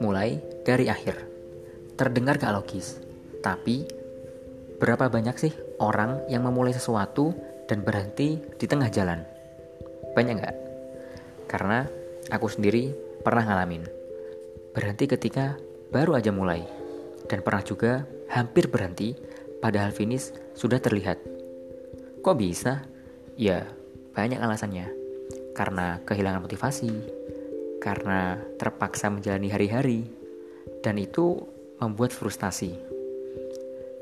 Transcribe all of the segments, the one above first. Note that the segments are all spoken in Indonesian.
Mulai dari akhir. Terdengar gak logis, tapi berapa banyak sih orang yang memulai sesuatu dan berhenti di tengah jalan? Banyak gak? Karena aku sendiri pernah ngalamin. Berhenti ketika baru aja mulai. Dan pernah juga hampir berhenti padahal finish sudah terlihat. Kok bisa? Ya, banyak alasannya. Karena kehilangan motivasi, karena terpaksa menjalani hari-hari, dan itu membuat frustasi.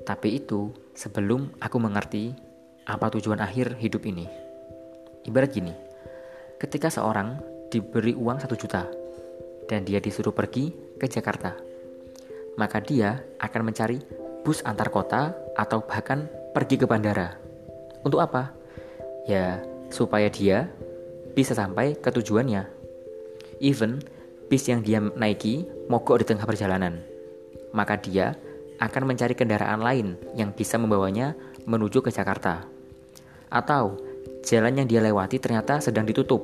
Tapi itu sebelum aku mengerti apa tujuan akhir hidup ini. Ibarat gini, ketika seorang diberi uang satu juta dan dia disuruh pergi ke Jakarta, maka dia akan mencari bus antar kota atau bahkan pergi ke bandara. Untuk apa? Ya, supaya dia bisa sampai ke tujuannya. Even bis yang dia naiki mogok di tengah perjalanan maka dia akan mencari kendaraan lain yang bisa membawanya menuju ke Jakarta. Atau jalan yang dia lewati ternyata sedang ditutup.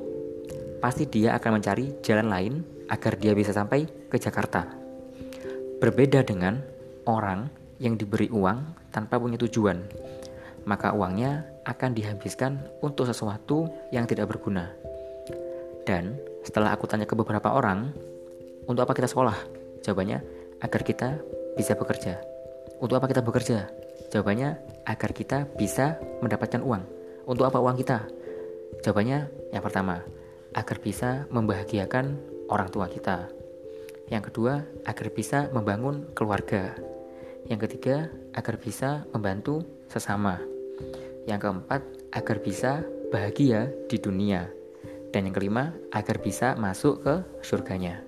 Pasti dia akan mencari jalan lain agar dia bisa sampai ke Jakarta. Berbeda dengan orang yang diberi uang tanpa punya tujuan, maka uangnya akan dihabiskan untuk sesuatu yang tidak berguna. Dan setelah aku tanya ke beberapa orang, untuk apa kita sekolah? Jawabannya, agar kita bisa bekerja. Untuk apa kita bekerja? Jawabannya agar kita bisa mendapatkan uang. Untuk apa uang kita? Jawabannya yang pertama, agar bisa membahagiakan orang tua kita. Yang kedua, agar bisa membangun keluarga. Yang ketiga, agar bisa membantu sesama. Yang keempat, agar bisa bahagia di dunia. Dan yang kelima, agar bisa masuk ke surganya.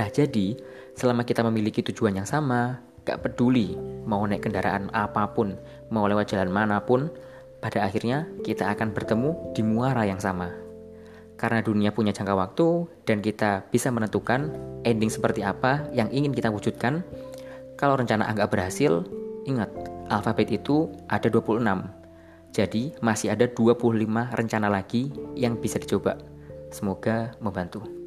Nah, jadi selama kita memiliki tujuan yang sama, gak peduli mau naik kendaraan apa pun, mau lewat jalan mana pun, pada akhirnya kita akan bertemu di muara yang sama. Karena dunia punya jangka waktu dan kita bisa menentukan ending seperti apa yang ingin kita wujudkan. Kalau rencana agak berhasil, ingat, alfabet itu ada 26. Jadi masih ada 25 rencana lagi yang bisa dicoba. Semoga membantu.